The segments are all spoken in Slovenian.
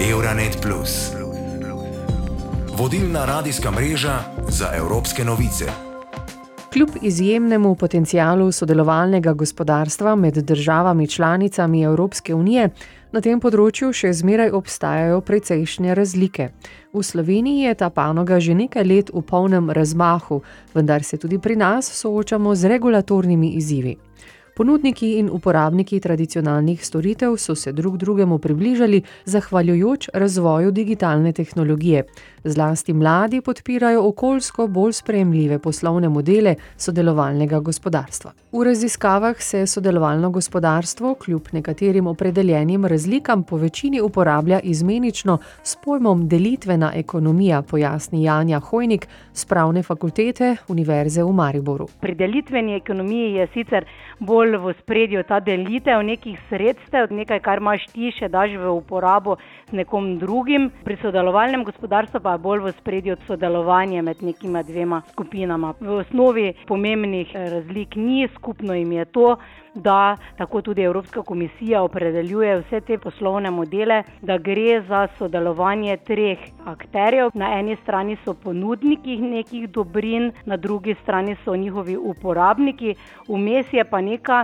Euronet. Vodilna radijska mreža za evropske novice. Kljub izjemnemu potencialu sodelovalnega gospodarstva med državami članicami Evropske unije, na tem področju še zmeraj obstajajo precejšnje razlike. V Sloveniji je ta panoga že nekaj let v polnem razmahu, vendar se tudi pri nas soočamo z regulatornimi izzivi. Ponudniki in uporabniki tradicionalnih storitev so se drug drugemu približali zahvaljujoč razvoju digitalne tehnologije. Zlasti mladi podpirajo okoljsko bolj sprejemljive poslovne modele sodelovalnega gospodarstva. V raziskavah se sodelovalno gospodarstvo kljub nekaterim opredeljenim razlikam po večini uporablja izmenično s pojmom delitvena ekonomija, pojasni Janja Hojnik z pravne fakultete Univerze v Mariboru. Pri delitveni ekonomiji je sicer bolj v spredju ta delitev nekih sredstev, nekaj, kar imaš ti, še daš v uporabo nekom drugim. Pri sodelovalnem gospodarstvu pa je bolj v spredju sodelovanje med nekima dvema skupinama. V osnovi pomembnih razlik ni, skupno jim je to, da tako tudi Evropska komisija opredeljuje vse te poslovne modele, da gre za sodelovanje treh akterjev. Na eni strani so ponudniki nekih dobrin, na drugi strani so njihovi uporabniki, vmes je pa neka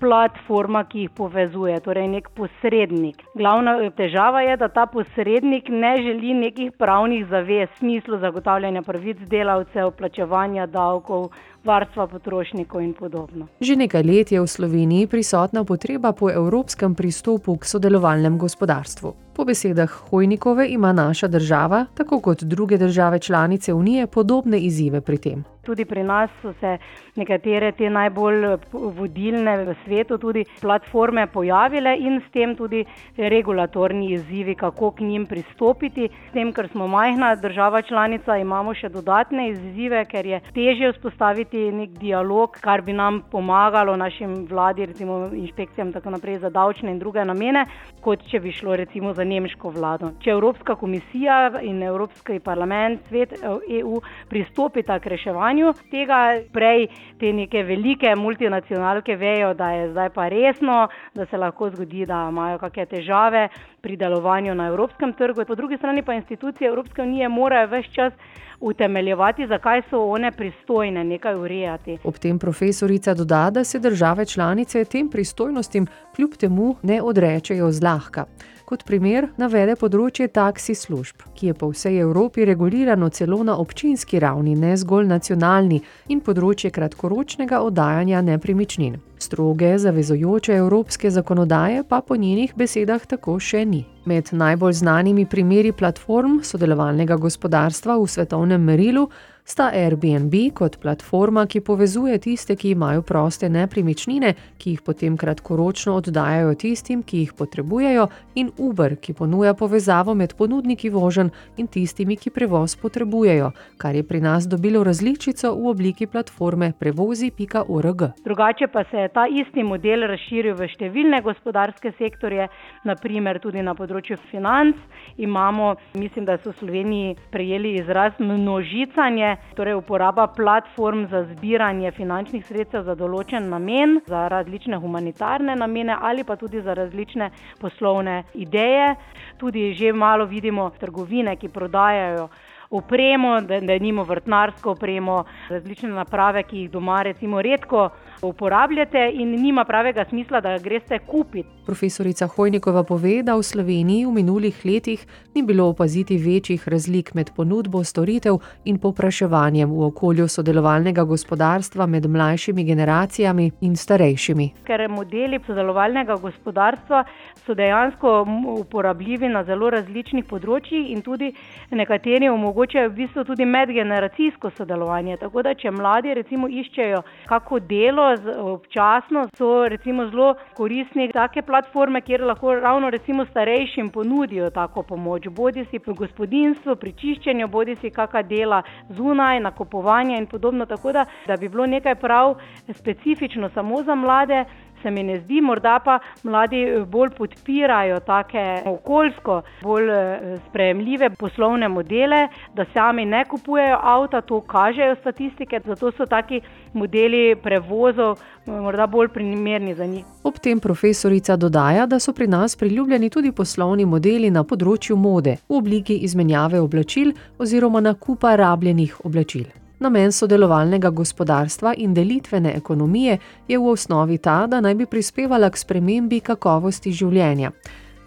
platforma, ki jih povezuje, torej nek posrednik. Glavna težava je, da ta posrednik ne želi nekih pravnih zavez v smislu zagotavljanja pravic delavcev, plačevanja davkov, varstva potrošnikov in podobno. Že nekaj let je v Sloveniji prisotna potreba po evropskem pristopu k sodelovalnem gospodarstvu. Po besedah Hojnikove ima naša država, tako kot druge države članice Unije, podobne izzive pri tem. Tudi pri nas so se nekatere te najbolj vodilne v svetu tudi platforme pojavile in s tem tudi regulatorni izzivi, kako k njim pristopiti. S tem, ker smo majhna država članica, imamo še dodatne izzive, ker je težje vzpostaviti nek dialog, kar bi nam pomagalo našim vladi, recimo inšpekcijam tako naprej za davčne in druge namene, kot če bi šlo recimo za nemško vlado. Če Evropska komisija in Evropski parlament, svet EU pristopita k reševanju, stanju tega, prej te neke velike multinacionalke vejo, da je zdaj pa resno, da se lahko zgodi, da imajo kakšne težave pri delovanju na evropskem trgu. Po drugi strani pa institucije Evropske unije morajo več čas utemeljevati, zakaj so one pristojne nekaj urejati. Ob tem profesorica doda, da se države članice tem pristojnostim kljub temu ne odrečejo zlahka. Kot primer navede področje taksi služb, ki je po vsej Evropi regulirano celo na občinski ravni, ne zgolj nacionalni, in področje kratkoročnega oddajanja nepremičnin. Stroge, zavezojoče evropske zakonodaje pa po njenih besedah tako še ni. Med najbolj znanimi primeri platform sodelovalnega gospodarstva v svetovnem merilu sta Airbnb kot platforma, ki povezuje tiste, ki imajo proste nepremičnine, ki jih potem kratkoročno oddajajo tistim, ki jih potrebujejo, in Uber, ki ponuja povezavo med ponudniki vožen in tistimi, ki prevoz potrebujejo, kar je pri nas dobilo različico v obliki platforme prevozi.org. Drugače pa se je ta isti model razširil v številne gospodarske sektorje, naprimer tudi na področju financ. Imamo, mislim, da so v Sloveniji prejeli izraz množicanje torej uporaba platform za zbiranje finančnih sredstev za določen namen, za različne humanitarne namene ali pa tudi za različne poslovne ideje. Tudi že malo vidimo trgovine, ki prodajajo opremo, da, da nimo vrtnarsko opremo, različne naprave, ki jih doma recimo redko uporabljate in nima pravega smisla, da greste kupiti. Profesorica Hojnikova pove, da v Sloveniji v minulih letih ni bilo opaziti večjih razlik med ponudbo storitev in popraševanjem v okolju sodelovalnega gospodarstva med mlajšimi generacijami in starejšimi. Ker modeli sodelovalnega gospodarstva so dejansko uporabljivi na zelo različnih področjih in tudi nekateri omogočajo v bistvu tudi medgeneracijsko sodelovanje. Tako da, če mladi recimo iščejo kako delo občasno, so recimo zelo koristni take platforme, kjer lahko ravno recimo starejšim ponudijo tako pomoč. Bodi si pri gospodinstvu, pri čiščenju, bodi si kakšna dela zunaj, nakupovanje in podobno. Tako da, da bi bilo nekaj prav specifično samo za mlade, se mi ne zdi, morda pa mladi eh, bolj podpirajo take okoljsko bolj eh, sprejemljive poslovne modele, da sami ne kupujejo avta, to kažejo statistike, zato so taki modeli prevozov eh, morda bolj primerni za njih. Ob tem profesorica dodaja, da so pri nas priljubljeni tudi poslovni modeli na področju mode v obliki izmenjave oblačil oziroma nakupa rabljenih oblačil. Namen sodelovalnega gospodarstva in delitvene ekonomije je v osnovi ta, da naj bi prispevala k spremembi kakovosti življenja.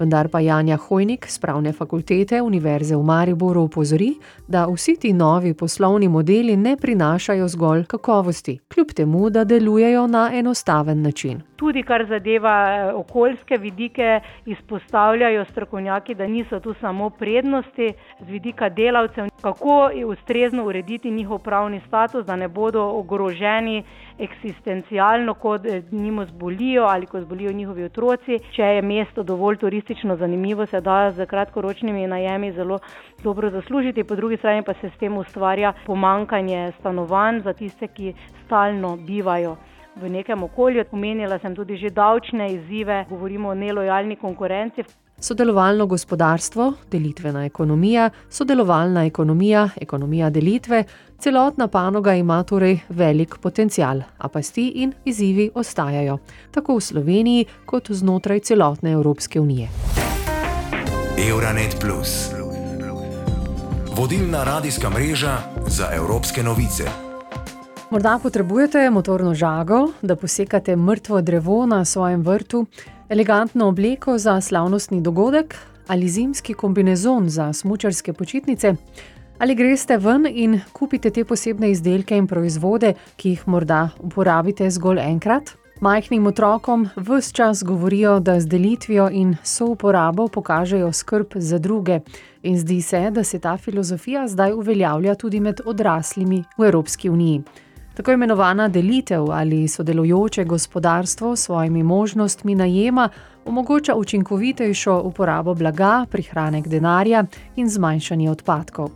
Vendar pa Janja Hojnik z pravne fakultete Univerze v Mariboru upozori, da vsi ti novi poslovni modeli ne prinašajo zgolj kakovosti, kljub temu, da delujejo na enostaven način. Tudi kar zadeva eh, okoljske vidike, izpostavljajo strokovnjaki, da niso tu samo prednosti z vidika delavcev, kako ustrezno urediti njihov pravni status, da ne bodo ogroženi eksistencialno, kot njimo zbolijo ali ko zbolijo njihovi otroci. Če je mesto dovolj turistično zanimivo, se da z kratkoročnimi najemi zelo dobro zaslužiti, po drugi strani pa se s tem ustvarja pomankanje stanovanj za tiste, ki stalno bivajo v nekem okolju. Omenila sem tudi že davčne izzive, govorimo o nelojalni konkurenci. Sodelovalno gospodarstvo, delitvena ekonomija, sodelovalna ekonomija, ekonomija delitve, celotna panoga ima torej velik potencial, a pasti in izzivi ostajajo, tako v Sloveniji kot znotraj celotne Evropske unije. Euronet Plus. Vodilna radijska mreža za evropske novice. Morda potrebujete motorno žago, da posekate mrtvo drevo na svojem vrtu, elegantno obleko za slavnostni dogodek ali zimski kombinezon za smočarske počitnice. Ali greste ven in kupite te posebne izdelke in proizvode, ki jih morda uporabite zgolj enkrat? Majhnim otrokom vse čas govorijo, da z delitvijo in souporabo pokažejo skrb za druge, in zdi se, da se ta filozofija zdaj uveljavlja tudi med odraslimi v Evropski uniji. Tako imenovana delitev ali sodelujoče gospodarstvo s svojimi možnostmi najema omogoča učinkovitejšo uporabo blaga, prihranek denarja in zmanjšanje odpadkov.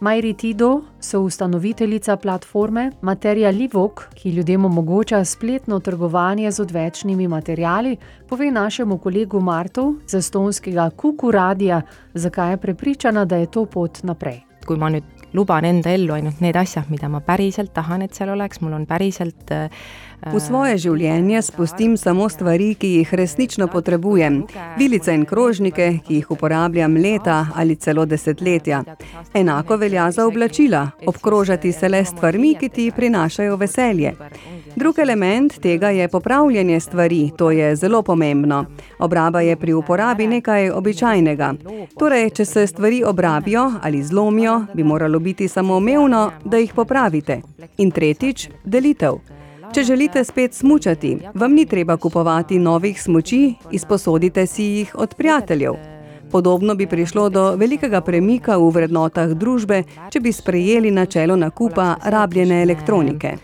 Majri Tido so ustanoviteljica platforme Materia Livok, ki ljudem omogoča spletno trgovanje z odvečnimi materijali, pove našemu kolegu Martu z estonskega Kuku Radia, zakaj je prepričana, da je to pot naprej. Ma nüüd luban enda ellu ainult need asjad, mida ma päriselt tahan, et seal oleks, mul on päriselt äh, V svoje življenje spustim samo stvari, ki jih resnično potrebujem. Vilice in krožnike, ki jih uporabljam leta ali celo desetletja. Enako velja za oblačila. Obkrožati se le stvarmi, ki ti prinašajo veselje. Drug element tega je popravljanje stvari, to je zelo pomembno. Obraba je pri uporabi nekaj običajnega. Torej, če se stvari obrabijo ali zlomijo, bi moralo biti samoumevno, da jih popravite. In tretjič, delitev. Če želite spet smučati, vam ni treba kupovati novih smoči, izposodite si jih od prijateljev. Podobno bi prišlo do velikega premika v vrednotah družbe, če bi sprejeli načelo nakupa rabljene elektronike.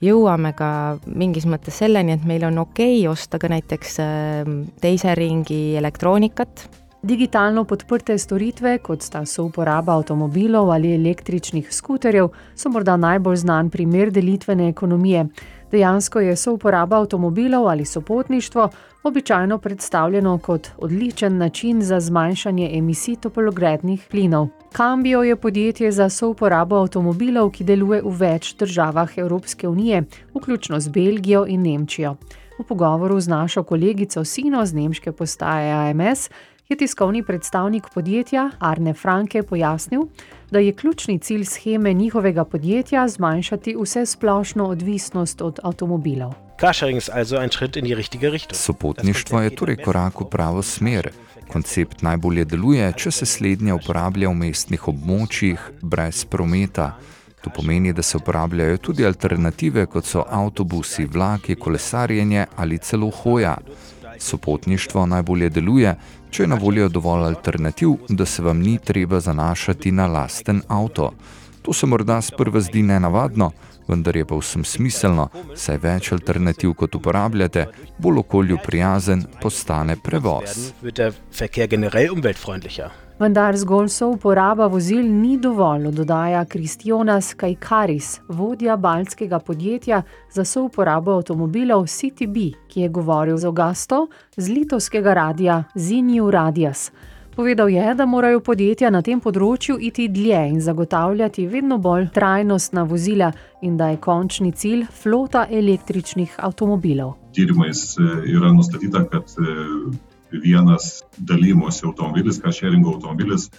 jõuame ka mingis mõttes selleni, et meil on okei okay osta ka näiteks ehm, teise ringi elektroonikat. Digitalno podprte storitve, kot sta souporaba avtomobilov ali električnih skuterjev, so morda najbolj znan primer delitvene ekonomije. Dejansko je souporaba avtomobilov ali sopotništvo običajno predstavljeno kot odličen način za zmanjšanje emisij topologrednih plinov. Cambio je podjetje za souporabo avtomobilov, ki deluje v več državah Evropske unije, vključno z Belgijo in Nemčijo. V pogovoru z našo kolegico Sino z nemške postaje AMS je tiskovni predstavnik podjetja Arne Franke pojasnil, da je ključni cilj scheme njihovega podjetja zmanjšati vse splošno odvisnost od avtomobilov. Sopotništvo je torej korak v pravo smer. Koncept najbolje deluje, če se slednje uporablja v mestnih območjih brez prometa. To pomeni, da se uporabljajo tudi alternative, kot so avtobusi, vlaki, kolesarjenje ali celo hoja. Sopotništvo najbolje deluje, če je na voljo dovolj alternativ, da se vam ni treba zanašati na lasten avto. To se morda sprva zdi nenavadno, vendar je pa vsem smiselno, saj več alternativ kot uporabljate, bolj okolju prijazen postane prevoz. Vendar zgolj so uporaba vozil ni dovolj, dodaja Kristjonas Kajkaris, vodja baltskega podjetja za souporabo avtomobilov CityB, ki je govoril z Augusto z litovskega radia Zinju Radias. Povedal je, da morajo podjetja na tem področju iti dlje in zagotavljati vedno bolj trajnostna vozila, in da je končni cilj flota električnih avtomobilov. Tyrimais yra nustatyta, kad vienas dalymosi automobilis, car sharing automobilis,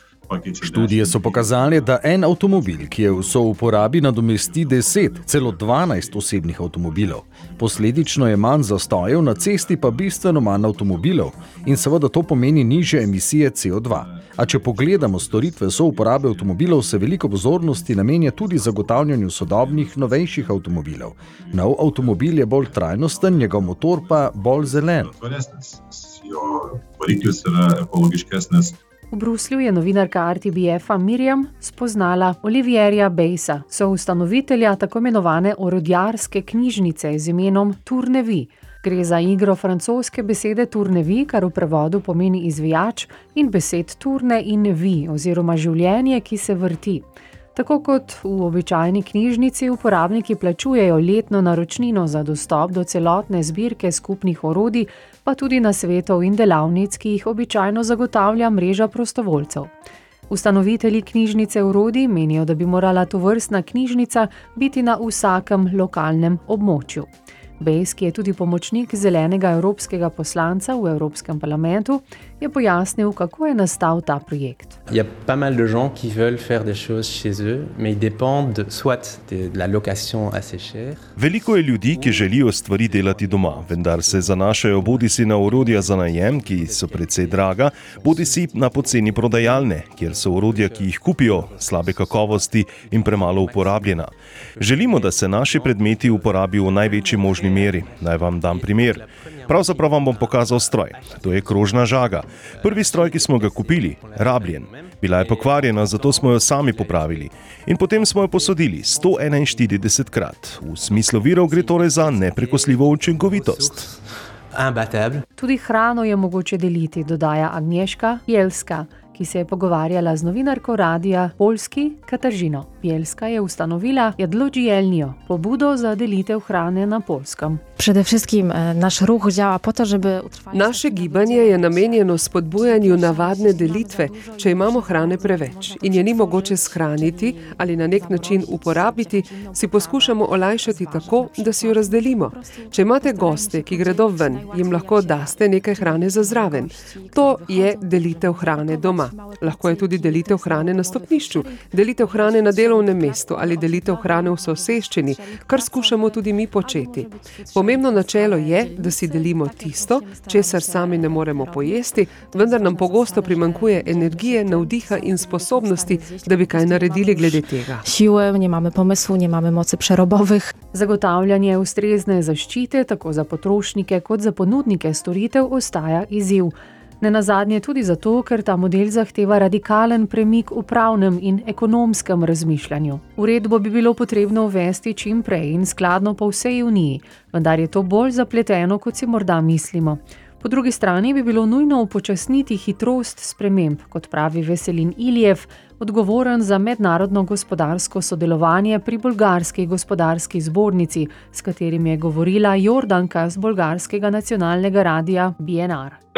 Študije so pokazale, da en avtomobil, ki je v souporabi, nadomesti 10, celo 12 osebnih avtomobilov. Posledično je manj zastojev, na cesti pa bistveno manj avtomobilov in seveda to pomeni niže emisije CO2. A če pogledamo storitve souporabe avtomobilov, se veliko pozornosti namenja tudi zagotavljanju sodobnih, novejših avtomobilov. Nov avtomobil je bolj trajnosten, njegov motor pa bolj zelen. V Bruslju je novinarka RTBF-a Mirjam spoznala Olivierja Bejsa, soustanovitelja tako imenovane orodjarske knjižnice z imenom Tournevi. Gre za igro francoske besede Tournevi, kar v prevodu pomeni izvijač, in besed Tourne in Vi oziroma življenje, ki se vrti. Tako kot v običajni knjižnici, uporabniki plačujejo letno naročnino za dostop do celotne zbirke skupnih orodij, pa tudi na svetov in delavnic, ki jih običajno zagotavlja mreža prostovoljcev. Ustanovitelji knjižnice orodij menijo, da bi morala to vrstna knjižnica biti na vsakem lokalnem območju. Bejs, ki je tudi pomočnik zelenega evropskega poslanca v Evropskem parlamentu, je pojasnil, kako je nastal ta projekt. Je pa mal de gens, ki veulent faire des choses chez eux, mais ils dépendent soit de la location assez chère. Veliko je ljudi, ki želijo stvari delati doma, vendar se zanašajo bodi si na orodja za najem, ki so precej draga, bodi si na poceni prodajalne, kjer so orodja, ki jih kupijo, slabe kakovosti in premalo uporabljena. Želimo, da se naši predmeti uporabijo v največji možni meri. Naj vam dam primer. Pravzaprav vam bom pokazal stroj. To je krožna žaga. Prvi stroj, ki smo ga kupili, rabljen. Bila je pokvarjena, zato smo jo sami popravili. In potem smo jo posodili 141 krat. V smislu virov gre torej za neprekosljivo učinkovitost. Tudi hrano je mogoče deliti, dodaja Agnješka Jelska, ki se je pogovarjala z novinarko radia Polski Katažino. Bielska je ustanovila Jadlodzielnijo, pobudo za delitev hrane na polskem. Przede wszystkim e, nasz ruch działa po to, żeby utrwalić... Naše gibanje je namenjeno spodbujanju navadne delitve, če imamo hrane preveč in je ni mogoče shraniti ali na nek način uporabiti, si poskušamo olajšati tako, da si jo razdelimo. Če imate goste, ki gredo ven, jim lahko daste nekaj hrane za zraven. To je delitev hrane doma. Lahko je tudi delitev hrane na stopnišču, delitev hrane na delovnem mestu ali delitev hrane v soseščini, kar skušamo tudi mi početi. Pomembno načelo je, da si delimo tisto, česar sami ne moremo pojesti, vendar nam pogosto primankuje energije, navdiha in sposobnosti, da bi kaj naredili glede tega. Siłę, nie mamy pomysłu, nie mamy mocy przerobowych. Zagotavljanje ustrezne zaščite tako za potrošnike kot za ponudnike storitev ostaja izziv. Ne nazadnje tudi zato, ker ta model zahteva radikalen premik v pravnem in ekonomskem razmišljanju. Uredbo bi bilo potrebno uvesti čim prej in skladno po vsej uniji, vendar je to bolj zapleteno, kot si morda mislimo. Po drugi strani bi bilo nujno upočasniti hitrost sprememb, kot pravi Veselin Iljev, odgovoren za mednarodno gospodarsko sodelovanje pri bolgarski gospodarski zbornici, s katerim je govorila Jordanka z bolgarskega nacionalnega radia BNR.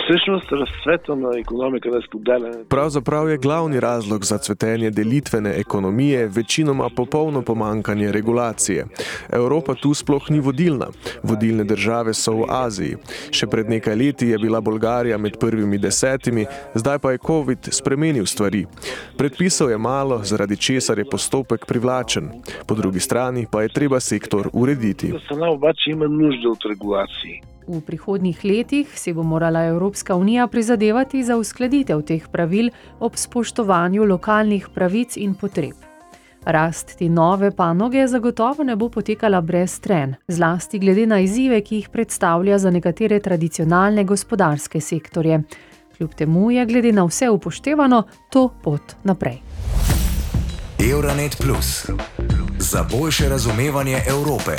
Pravzaprav je glavni razlog za cvetenje delitvene ekonomije večinoma popolno pomankanje regulacije. Evropa tu sploh ni vodilna. Vodilne države so v Aziji. Še pred nekaj leti je bila Bolgarija med prvimi desetimi, zdaj pa je COVID spremenil stvari. Predpisov je malo, zaradi česar je postopek privlačen. Po drugi strani pa je treba sektor urediti. V prihodnjih letih si bo morala Evropska unija prizadevati za uskladitev teh pravil ob spoštovanju lokalnih pravic in potreb. Rast te nove panoge zagotovo ne bo potekala brez tren, zlasti glede na izzive, ki jih predstavlja za nekatere tradicionalne gospodarske sektorje. Kljub temu je glede na vse upoštevano to pot naprej. Euronet Plus za boljše razumevanje Evrope.